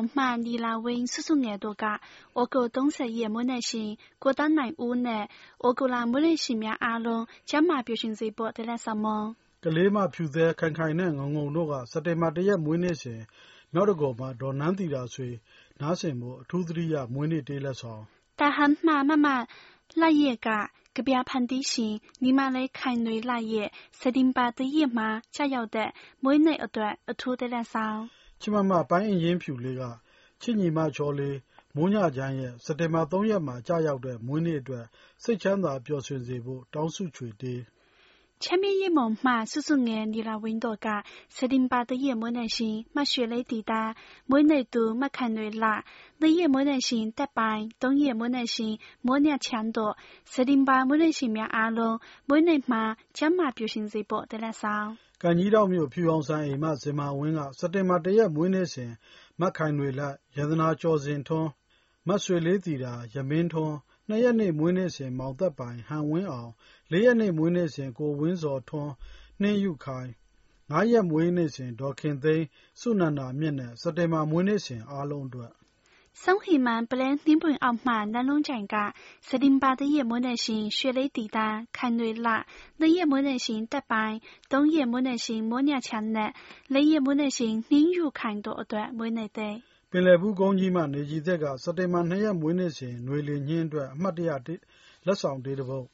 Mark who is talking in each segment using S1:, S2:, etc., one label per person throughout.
S1: 某မှ尼拉温叔叔眼多噶，我个东十也没耐心，过到南屋呢，我个啦没耐心面阿龙，将马表现这波得来什么？
S2: ကလေးမဖြူသေးခိုင်ခိုင်နဲ့ငုံငုံတို့ကစက်တင်ဘာတရက်မွေးနေ့စဉ်မြောက်တကောမှာဒေါ်နန်းတီတာဆွေနားဆင်မှုအထူးသတိရမွေးနေ့တေးလက်ဆောင်
S1: 大汉妈妈妈腊月噶，隔壁盘地心，你妈来看内腊月，十点八的夜嘛，加要的，每内一段一吐得来少。
S2: ချစ်မမ ပိုင်းအိုင်ယိမ်းဖြူလေးက ချစ်ညီမ ချောလေး မိုးညခြိုင်းရဲ့ စက်တင်ဘာ ၃ ရက်မှာ ကျရောက်တဲ့ မွေးနေ့အတွက် စိတ်ချမ်းသာပျော်ရွှင်စေဖို့ တောင်းဆုချွေတေး။
S1: ချမ်းမြေ့ရေးမုန်မှ ဆူဆူငယ် နီလာဝင်းတို့က စက်တင်ဘာတရက်မွေးနေ့ရှင် မ雪雷တီတာမွေးနေ့သူ မခိုင်နွယ်လှ၊နှစ်ရက်မွေးနေ့ရှင် သက်ပိုင်၊သုံးရက်မွေးနေ့ရှင် မိုးမြတ်ချမ်းတို့ စက်တင်ဘာမွေးနေ့ရှင်များအားလုံး မွေးနေ့မှာ
S2: ကျန်း
S1: မာပျော်ရွှင်စေဖို့ သီလဆောင်
S2: ကြီးတောက်မြို့ ဖြူအောင်ဆိုင်အိမ်မ ဇင်မာဝင်းက စက်တင်ဘာတရက် မွေးနေ့စဉ်မတ်ခိုင်တွေလက်ရတနာကျော်စင်ထွန်းမတ်ဆွေလေးတီတာရမင်းထွန်းနှစ်ရက်နေ့ မွေးနေ့စဉ် မောင်သက်ပိုင် ဟန်ဝင်းအောင်လေးရက်နေ့ မွေးနေ့စဉ် ကိုဝင်းစော်ထွန်း နှင်းယူခိုင်ငါးရက် မွေးနေ့စဉ် ဒေါ်ခင်သိန်းစုနန္ဒာမြင့်နဲ့ စက်တင်ဘာ မွေးနေ့စဉ် အားလုံးအတွက်
S1: 生活们不能宁本傲慢南龙讲噶，十点八的夜没耐心，学雷滴答，看内拉，那夜没耐心得白，冬夜没耐心莫娘强呢，雷夜没耐心宁如看多一段没耐得。
S2: ပင်လယ်ဘူးကုန်းကြီးမှနေကြီးသက်ကစက်တင်ဘာ2ရက်မွေးနေ့စဉ်ຫນွေလီညင်းအတွက်အမှတ်တရတေးလက်ဆောင်တေးတစ်ပုဒ်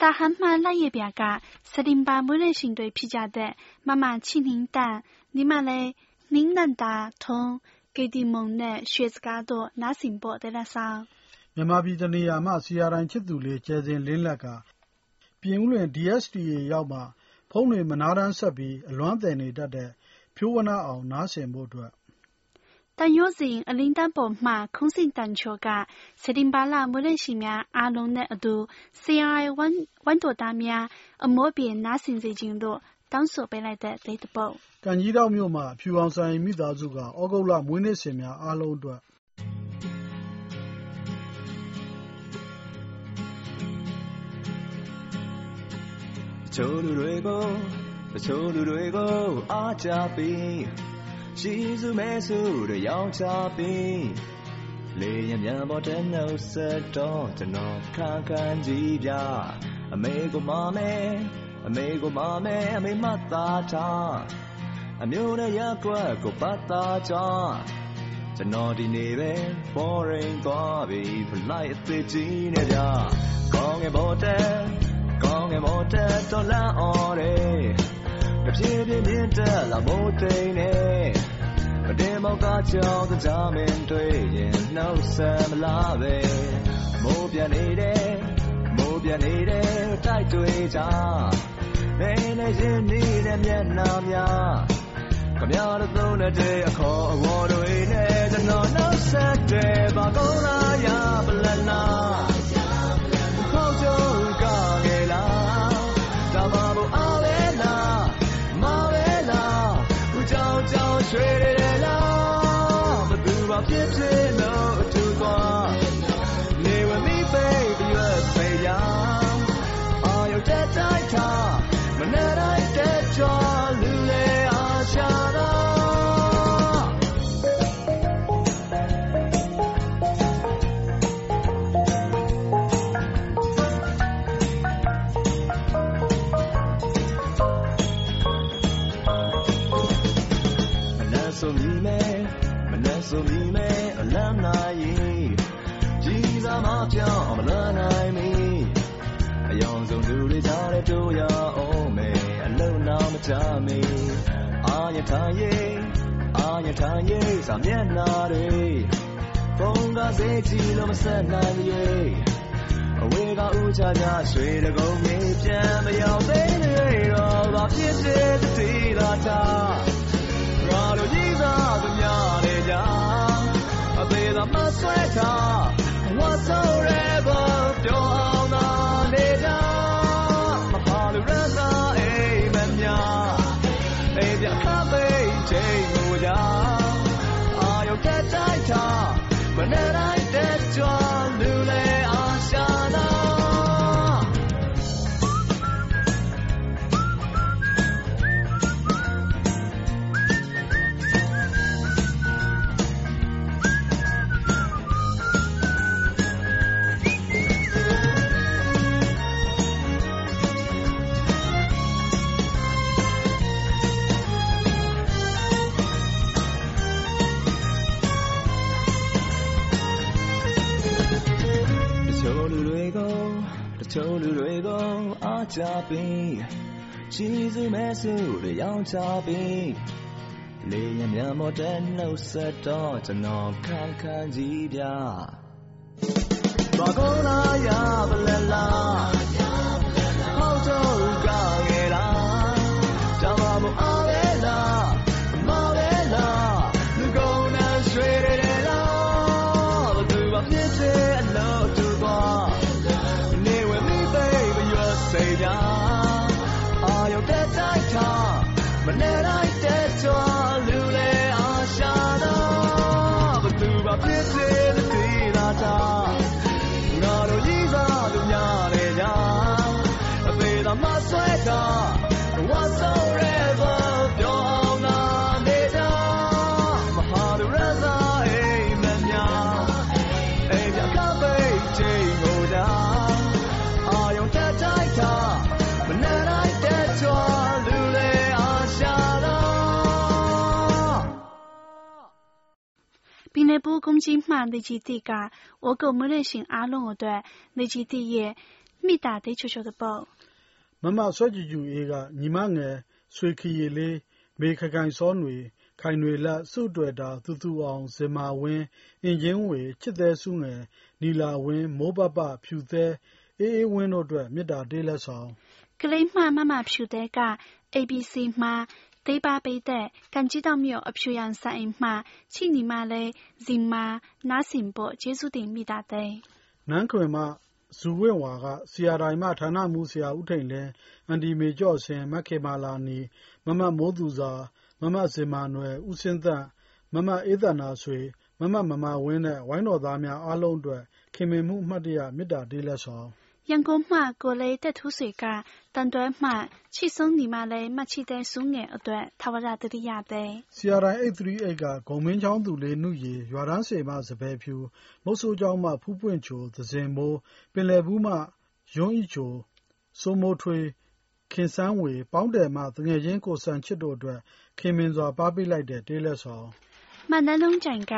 S1: 大汉妈腊月表噶，十点八没耐心对皮夹的，妈妈清零蛋，你妈嘞宁南大通， ကေတီမုံနဲ့ရွှေစကားတို့နားစင်ပေါ်တဲ့ဆောင်
S2: မြန်မာပြည်တနေရာမှာ CRI ချစ်သူလေးကျဲစင်လင်းလက်ကပြင်ဦးလွင် DSTA ရောက်မှဖုန်းတွေမနာတမ်းဆက်ပြီးအလွမ်းတယ်နေတတ်တဲ့ဖြိုးဝနအောင်နားဆင်ဖို့အတွက်
S1: တန်ရိုးစဉ်အလင်းတန်းပေါ်မှာခုံးစင်တန်ချောကစတင်ပါလာမွေးလက်ရှိများအားလုံးနဲ့အတူ CRI ဝန်ဝန်တော်သားများအမောပြေနားဆင်စေခြင်းတို့ တောင်းဆိုပေး
S2: လိုက်တဲ့
S1: ဈေးတပုဒ်။
S2: ကံကြီးထောင့်မြို့မှာ ဖြူအောင်ဆိုင်မိသားစုက သြဂုတ်လ မွေးနေ့စဉ်များ အားလုံးအတွက်တ
S3: ချို့လူတွေကို တချို့လူတွေကို အားကျပြီးရှီးဆူးမဲဆူးတွေ ရောင်းချပြီး လေယာဉ်ပျံပေါ်တက်နှုတ်ဆက်တော့ ကျွန်တော် ခါးခါးကြီးဗျ အမေကိုမှာမယ် အမေကိုမမဲအမေမသားထားအမျိုးနဲ့ရက်ကွက်ကိုပတ်သားချကျွန်တော်ဒီနေ့ပဲ boring သွားပြီ flight အသေးကြီးနေကြကောင်းငယ်ပေါ်တဲ့ကောင်းငယ်ပေါ်တဲ့တော်လန့်အော်တယ်တပြေးပြေးမြင့်တက်လာမိုးတိန်နဲ့မတင်မောက်ကကြောင်ကြမင်းတွေ့ရင်နှုတ်ဆက်မလားပဲမိုးပြန်နေတယ်မိုးပြန်နေတယ်တိုက်တွေ့ကြ နေနေရင်နေတဲ့မျက်နှာများခမရတဲ့သုံးတဲ့အခေါ်အဝေါ်တွေနဲ့ကျွန်တော်နောက်ဆက်တဲ့ဘာကုန်းလာရပလနာခေါင်းကျုံကငယ်လာဒါမှမဟုတ်အားလဲလားမပဲလားဦးကြောင်ကြောင်ရွှေရလားဘသူမှဖြစ်ဖြစ် စားမပြောင်းမလန်းနိုင်မီအယောင်ဆုံးသူတွေကြားတဲ့တို့ရအောင်မဲအလုံးနောက်မချမီအာရထားရေးအာရထားရေးစာမျက်နှာတွေဖုန်းကစေးကြည့်လို့မဆက်နိုင်ရဲ့အဝေးကဥချကြရွှေတကုံကြီးပြန်မရောက်သေးသေးတော့ဘာဖြစ်တဲ့တတိသာထားရာလိုကြီးစားသူများနေကြအသေးသာမဆွဲထား ဝတ်ဆိုးရဲ ပြီးရှိစုမဲစုတွေရောင်းချပြီးလေယာဉ်မြန်ပေါ်တဲ့နှုတ်ဆက်တော့ကျွန်တော်ခံခံကြည့်ပြဘာကောလာရပလလာ 八岁大，我送热哥那鱼塘，下顿热哥会焖鸭，会吃咖啡真好茶。阿用脚踩他，不奈奈地坐，流
S1: 泪了。平日补公斤，买，我哥每日寻阿龙下顿，你几滴药，咪打得悄悄的补。
S2: မမဆွဲကြူကြူအေးကညီမငယ်ဆွေခီရီလေးမေခကိုင်စောနွေခိုင်နွေလက်စုတွေ့တာသူသူအောင်ဇင်မာဝင်းအင်ဂျင်ဝေချစ်သေးစုငယ်နီလာဝင်းမိုးပပဖြူသေးအေးအေးဝင်းတို့အတွက်မေတ္တာတေးလက်ဆောင်
S1: ကလေးမှမမဖြူတဲ့က ABC မှတေးပါပေးတဲ့ကန်ကြီးတောင်မြို့အဖြူရန်ဆိုင်မှချိနီမလေးဇင်မာနားစင်ဖို့ကျေးဇူးတင်မိတာတဲ့
S2: နန်းခွင်မ ဇူဝင့်ဝါကဆီယာတိုင်မ ဌာနမှုဆရာဦးထိန်လင်း အန်ဒီမေကျော့စင်မက်ခေမာလာနီ မမမိုးသူစာမမစင်မာနွယ် ဦးစင်းသန့် မမအေးသနာဆွေ မမမမဝင်းနဲ့ ဝိုင်းတော်သားများအားလုံးအတွက် ခင်မင်မှု အမှတ်တရ မေတ္တာတေးလက်ဆောင်
S1: ရန်ကုန်မှကိုလေးတက်ထူးဆွေကတန်တွဲမှချိဆုံးညီမလေးမချိတဲ့စုငယ်အတွက်ထာဝရတတိယတဲ့
S2: ဆီယာတိုင်း838ကဂုံမင်းချောင်းသူလေးနှုရေရွာတန်းစေမစပယ်ဖြူမုတ်ဆိုးချောင်းမှဖူးပွင့်ချိုသစင်မိုးပင်လယ်ဘူးမှယွန်းဤချိုစိုးမိုးထွေးခင်စန်းဝေပေါင်းတယ်မှတငယ်ချင်းကိုစံချစ်တို့အတွက်ခင်မင်စွာပါပေးလိုက်တဲ့တေးလက်ဆောင်
S1: မန္တလုံးကျန်က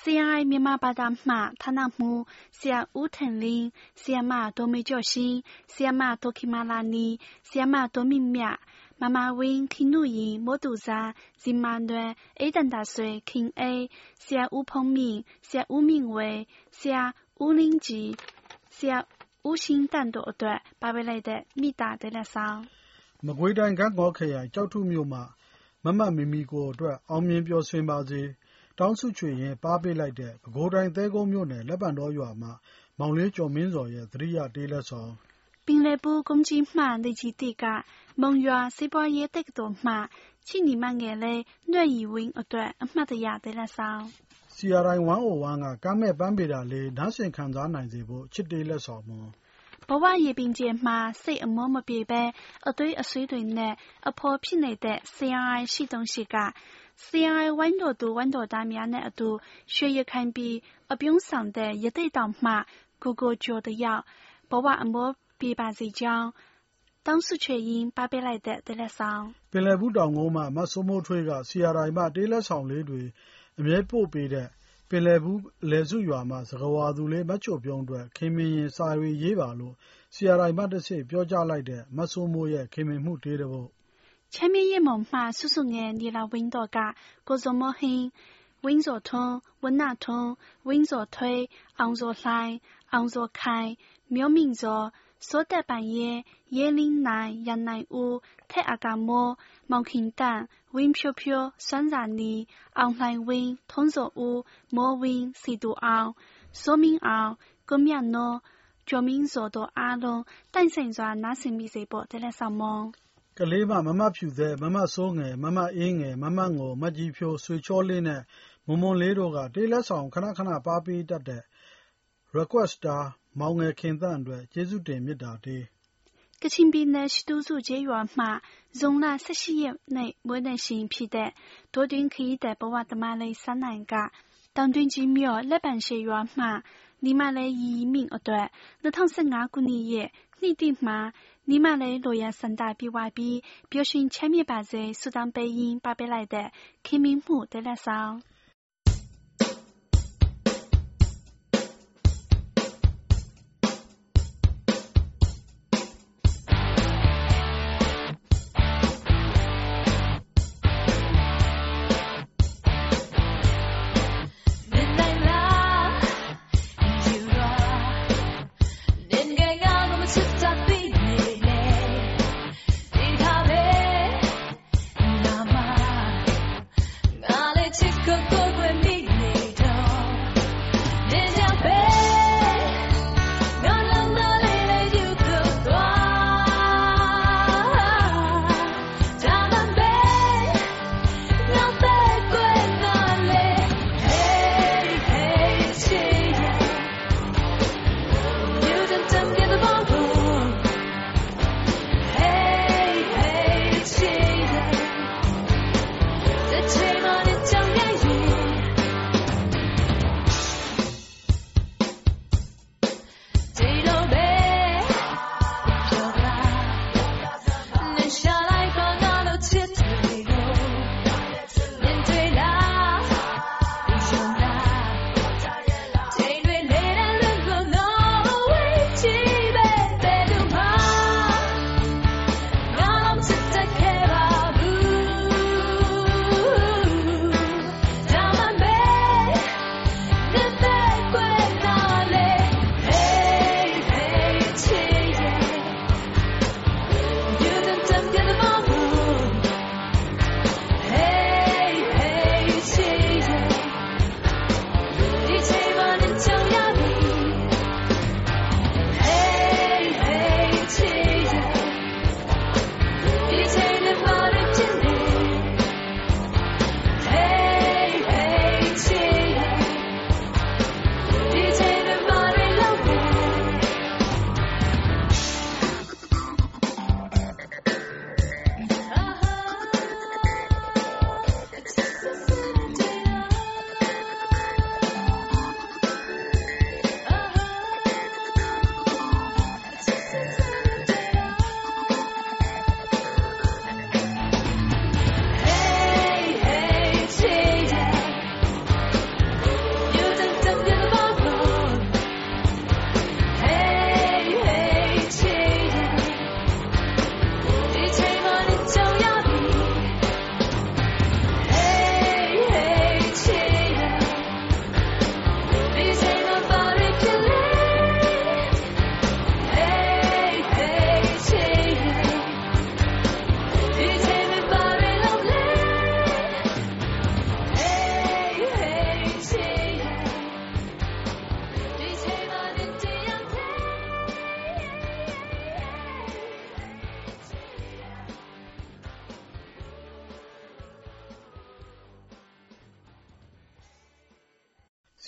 S1: CRI မြန်မာဘာသာမှဌာနမှူးဆရာဦးထန်လင်းဆရာမဒေါ်မေကျော်ရှင်ဆရာမဒေါ်ခင်မာလာနီဆရာမဒေါ်မြင့်မြတ်မမဝင်းခင်နုရင်မိုးတူစာဇင်မန်တွင်အေးတန်တာဆွေခင်အေးဆရာဦးဖုံးမြင့်ဆရာဦးမြင့်ဝေဆရာဦးလင်းကြည်ဆရာဦးရှင်းတန်တို့အတွက်ပါပေးလိုက်တဲ့မိသားတဲ့လက်ဆောင်
S2: မကွေးတိုင်းကန်းကောခရိုင်ကြောက်ထုမြို့မှမမမီမီကိုအတွက်အောင်မြင်ပျော်ရွှင်ပါစေ တောင်းစုချွေရင်ပါပေးလိုက်တဲ့ပဲခူးတိုင်းသဲကုန်းမြို့နယ်လက်ပံတော်ရွာမှမောင်လေးကျော်မင်းစော်ရဲ့သတိရတေးလက်ဆောင်
S1: ပင်လယ်ဘူး公鸡မှနေကြီးတိကမုံရွာစေပွားရေးတက္ကသိုလ်မှချိနီမငယ်လေးຫນွဲ့ရီဝင်းအတွက်အမှတ်တရတဲ့လက်ဆောင်
S2: CRI 101ကကမ်းမဲ့ပန်းပေတာလေးနားဆင်ခံစားနိုင်စေဖို့ချစ်တေးလက်ဆောင်မွန်
S1: ဘဝရေပင်ကျဲမှာ စိတ်အမောမပြေပဲအသွေးအဆွေးတွေနဲ့ အဖော်ဖြစ်နေတဲ့ CRI ရှိတုံးရှိက CRI ဝိုင်းတော်သူ ဝိုင်းတော်သားများနဲ့အတူ ရွှေရခိုင်ပြည် အပြုံးဆောင်တဲ့ရတိတ်တောင်မှ ကိုကိုကျော်တယောက် ဘဝအမောပြေပါစေကြောင်းတောင်းစုချွေရင်ပါပေးလိုက်တဲ့တဲ့လက်ဆောင်
S2: ပင်လယ်ဘူးတောင်ကုန်းမှမတ်စိုးမိုးထွေးက CRI မှ တေးလက်ဆောင်လေးတွေ အမြဲပို့ပေးတဲ့ ပင်လယ်ဘူးအလယ်စုရွာမှ စကားဝါသူလေး မချိုပြုံးအတွက် ခင်မင်ရင် စာတွေရေးပါလို့ CRI မှတဆင့် ပြောကြားလိုက်တဲ့ မစိုးမိုးရဲ့ ခင်မင်မှုတေးတပုဒ်
S1: ချမ်းမြေ့ရမုံမှ ဆူဆူငယ် နီလာဝင်းတော့က ကိုဇော်မိုးဟိန်း၊ဝင်းဇော်ထွန်း၊ဝဏ္ဏထွန်း၊ဝင်းဇော်ထွေး၊အောင်ဇော်လှိုင်၊အောင်ဇော်ခိုင်၊မျိုးမင့်ဇော် 所得半夜，夜岭南，人南屋，太阿嘎么，毛轻蛋，温飘飘，酸然泥，昂来温，通着屋，莫温，西都昂，说明昂，个面喏。ကြောမင်းစောတော့အားလုံးတိုင်ဆိုင်စွာနားဆင်မိစေဖို့တလက်ဆောင်မော
S2: ကလေးမမမဖြူသေးမမစိုးငယ်မမအေးငယ်မမငိုမကြီးဖြိုးဆွေချောလေးနဲ့မွန်မွန်လေးတို့ကတေးလက်ဆောင်ခဏခဏပါပေးတတ်တဲ့ requester မောင်ငယ်ခင်သန့်အတွက် ကျေးဇူးတင်မေတ္တာတေး
S1: ကချင်ပြည်နယ် ရှိတူစုကျေးရွာမှဇုံလ18ရက်နေ့မွေးနေ့ရှင်ဖြစ်တဲ့ဒေါ်တွင်ခရီးတဲ့ဘဝသမားလေးစန်းနိုင်က တောင်တွင်ကြီးမြို့ လက်ပံရှေရွာမှနီမလေးရီမင့်အတွက်2015ခုနှစ်ရဲ့ နှစ်တိမှာနီမလေး လိုရစန္ဒပြဝပြီး ပျော်ရွှင်ချမ်းမြေ့ပါစေ ဆုတောင်းပေးရင်းပါပေးလိုက်တဲ့ ခင်မင်းမှုတဲ့လက်ဆောင်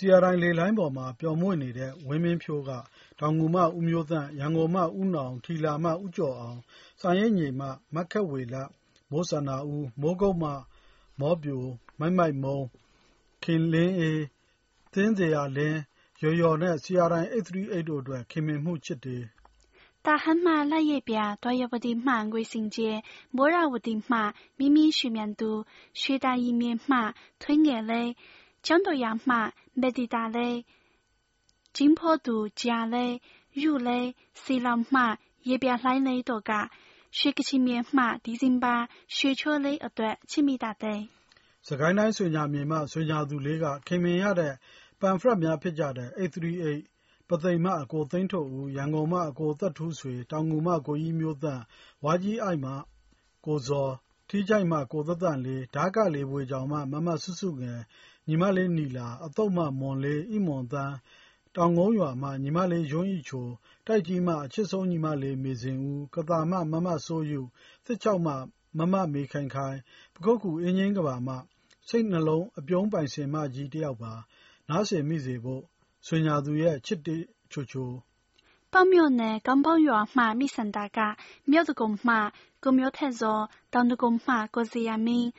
S2: CRI လေလှိုင်းပေါ်မှာ ပျော်မွေ့နေတဲ့ ဝင်းမင်းဖြိုးက တောင်ငူမှ ဦးမျိုးသန့်၊ရန်ကုန်မှ ဦးနောင်၊ထီလာမှ ဦးကျော်အောင်၊စာရေးညီမှ မခက်ဝေလ၊မိုးစန္ဒာဦး၊မိုးကုတ်မှ မောပျို၊မိုက်မိုက်မုန်း၊ခင်လင်းအေး၊သင်းဇေယျာလင်း၊ယော်ယော်နဲ့ CRI 838 တို့အတွက် ခင်မင်မှုချစ်တ
S1: ယ်။တာဟန်မှ လရေပြာ၊ဒွါယဝတီမှ ငွေစင်ကြေ၊မိုးရာဝတီမှ မီးမီးရွှေမြန်သူ၊ရွှေတာရည်မြင်မှ ထွေးငယ်လေး၊ 江多样嘛没得大嘞，金坡度加嘞，入嘞，西浪嘛也别来嘞多噶，学个前面嘛地震吧，学错嘞一段亲密大的。
S2: စကိုင်းတိုင်းဆွေညာမြေမှဆွေညာသူလေးကခင်မင်ရတဲ့ပန်ဖရက်များဖြစ်ကြတဲ့838ပုသိမ်မှအကိုသိန်းထွဋ်ဦး၊ရန်ကုန်မှအကိုသက်ထူးဆွေ၊တောင်ငူမှကိုကြီးမျိုးသန့်၊ဝါးကြီးအိုက်မှကိုဇော်၊ထီးချိုင့်မှကိုသန့်သန့်လေး၊ဒါးကလေးဗွေကျော်မှမမစုစုငယ်၊ ညီမလေးနီလာ၊အသုတ်မှမွန်လေး၊ဣမွန်သန်း၊တောင်ကုန်းရွာမှညီမလေးယွန်းအိချို၊တိုက်ကြီးမှအချစ်ဆုံးညီမလေး မေဇင်ဦး၊ကသာမှမမစိုးယု၊သစ်ချောက်မှမမမေခိုင်ခိုင်၊ပခုက္ကူ အင်းငြိမ်းကဘာမှစိတ်နှလုံး အပြုံးပိုင်ရှင်မကြီးတစ်ယောက်ပါ။နားဆင်မိစေဖို့ ဆွေညာသူရဲ့ ချစ်ချိုချို
S1: ပေါမြို့နယ် ကောင်းပေါရွာမှ မိစန္ဒာက မြို့တကုံမှကိုမျိုးထက်စောတောင်တကုံမှကိုစီယာမင်း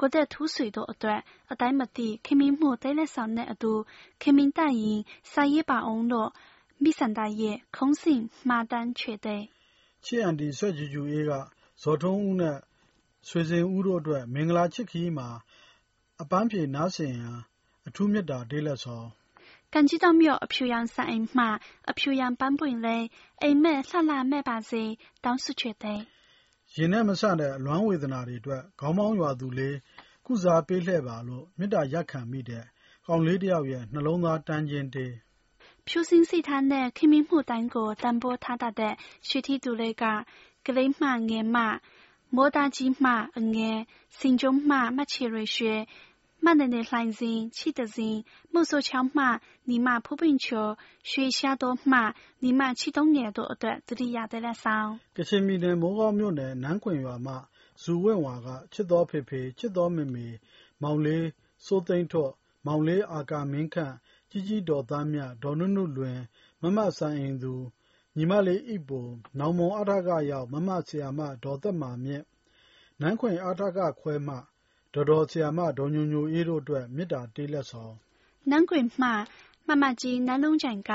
S1: ကိုတဲ့ထူးဆွေတို့အတွက်အတိုင်းမသိခင်မင်းမှုတဲလက်ဆောင်နဲ့အတူခင်မင်းတိုင်ရင်စာရေးပါအောင်တော့မိစန္ဒာရဲ့ခုံးစင်မှာတန်းချွေတဲ့
S2: ချစ်အန်တီဆွဲကြူကြူအေးကဇော်ထုံးဦးနဲ့ဆွေစဉ်ဦးတို့အတွက်မင်္ဂလာချစ်ခီးမှာအပန်းဖြေနားဆင်ရန်အထူးမြတ်တာဒေးလက်ဆောင်
S1: 感激到庙漂洋三爱马，漂洋半半嘞，အိမ်မက်လှလှမဲ့ပါစေတောင်းဆုချွေတဲ့
S2: ရင်နဲ့မဆတဲ့ အလွမ်းဝေဒနာတွေအတွက် ခေါင်းပေါင်းရွာသူလေး ကုစားပေးလှဲ့ပါလို့ မေတ္တာရက်ခံမိတဲ့ ကောင်လေးတယောက်ရဲ့ နှလုံးသားတန်းခြင်းတေး
S1: ဖြူစင်းစိတ်ထားနဲ့ခင်မင်းမှုတိုင်းကို တန်ဖိုးထားတတ်တဲ့ ရွှေထီသူလေးက ကလေးမှငယ်မှမိုးသားကြီးမှအငယ် စင်ကြုံမှမချေရွှေ 慢奶奶来人，气得人，莫说强马，你妈普遍球，学下多马，你妈启动眼多段，这里压得来上。
S2: ကချင်ပြည်နယ်မိုးကောင်းမြို့နယ်နန်းခွင်ရွာမှဇူဝင့်ဝါကချစ်တော်ဖေဖေချစ်တော်မေမေမောင်လေးစိုးသိန်းထွတ်မောင်လေးအာကာမင်းခန့်ကြီးကြီးတော်သားမြဒေါ်နုနုလွင်မမဆန်အိမ်သူညီမလေးဣပိုနောင်မွန်အထကရောက်မမဆရာမဒေါ်သက်မာမြင့်နန်းခွင်အထကခွဲမှ ဒေါ်ဒေါ်ဆရာမ ဒေါ်ညိုညိုအေးတို့အတွက် မေတ္တာတေးလက်ဆောင်
S1: နန်းကွင်မှ မမကြီးနန်းလုံးကျန်က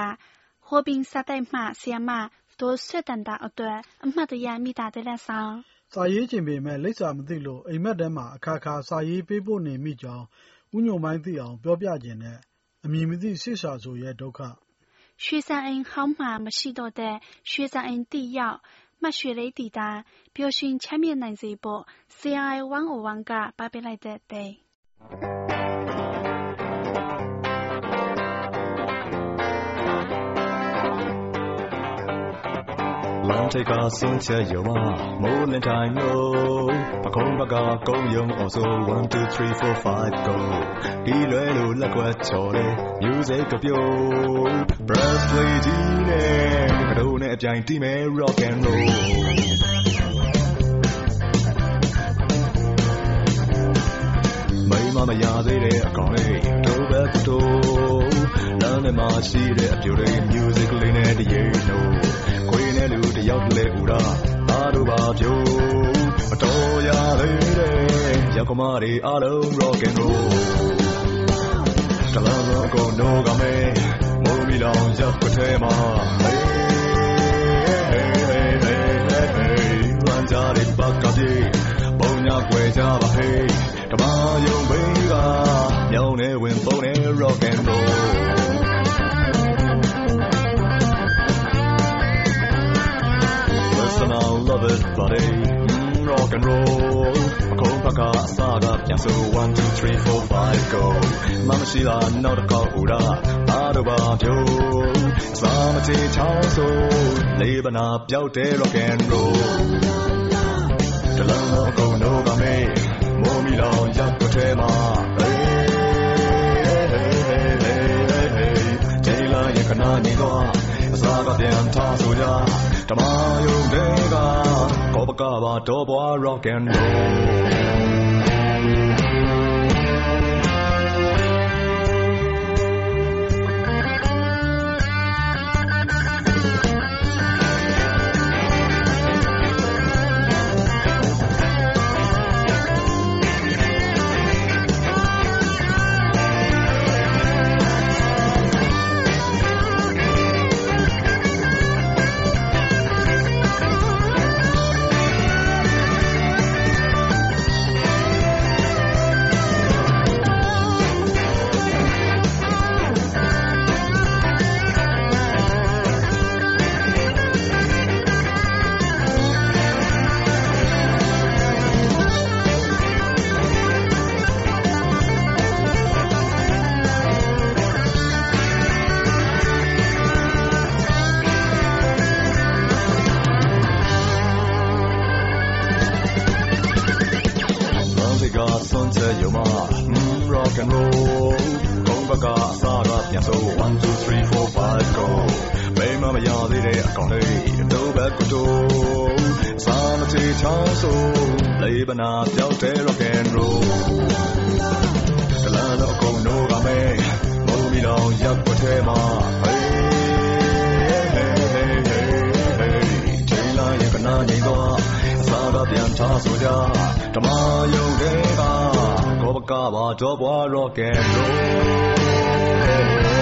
S1: ဟိုပင်စာတိုက်မှဆရာမဒေါ်ဆွတ်တန်တာအတွက် အမှတ်တရမေတ္တာတေးလက်ဆောင်
S2: စာရေးခြင်းပေမဲ့လိပ်စာမသိလို့အိမ်မက်ထဲမှာအခါခါစာရေးပေးဖို့နေမိကြောင်းဥညုံမိုင်းသိအောင်ပြောပြခြင်းနဲ့အမည်မသိဆိစာဆိုရဲ့ဒုက္ခ
S1: ရွှေစံအိမ်ဟောင်းမှမရှိတော့တဲ့ရွှေစံအိမ်တိရောက် မှတ်ရွှေလေးတည်တာပျော်ရွှင်ချမ်းမြေ့နိုင်စေဖို့ CRI 101ကပါပေးလိုက်တဲ့တဲ့
S3: လမ်းထိပ်ကစင်း ချက်ရုံမမိုးလင်းတိုင်းလို့ပခုံးဘကကုန်းယုံအောင်ဆို1 2 3 4 5 go ဒီလွယ်လို့လက်ကွက်ချော်တယ် music ကပြုတ် breath play ဒီနဲ့ကတော့နဲ့အပြိုင်တီးမယ် rock and roll မိမမရသေးတဲ့အကောင်လေးတို့ဘက်တို့လမ်းထဲမှာရှိတဲ့အပြိုလေး music လေးနဲ့တရေလို့ခွေနဲ့လူတယောက်တည်းဦးတာအားတို့ပါပြို မတော်ရသေးတဲ့ရောက်ကမတွေအားလုံး rock and roll တလားလုံးကိုနိုးကမဲမိုးမီလောင်ရပ်ခွထဲမှာ hey hey hey hey hey လမ်းကြတဲ့ဘက်ကပြေပုံညာွယ်ကြပါဟေးဓမ္မယုံဘေးကမြောင်းနေဝင်ပုံနေ rock and roll love it buddy mm, rock and roll အခုဘကအစားကပြန်ဆို1 2 3 4 5 go မမရှိလားနောက်တစ်ခေါက်ဦးတာအားတော့ပါဖြိုးစာမချေချောင်းဆိုလေးပနာပြောက်တဲ့ rock and roll တလုံးတော့ကုန်တော့ကမေးမိုးမီလောင်ရပ်ကိုထဲမှာ hey hey hey hey hey ဂျေလာရခနာနေတော့အစားကပြန်ထားဆိုကြ ဓမ္မယုံတွေကကောပကပါတော့ဘွား rock and roll ဆိုကြဓမ္မယုံတဲ့ကကောပကပါတော့ဘွားတော့ကဲလို့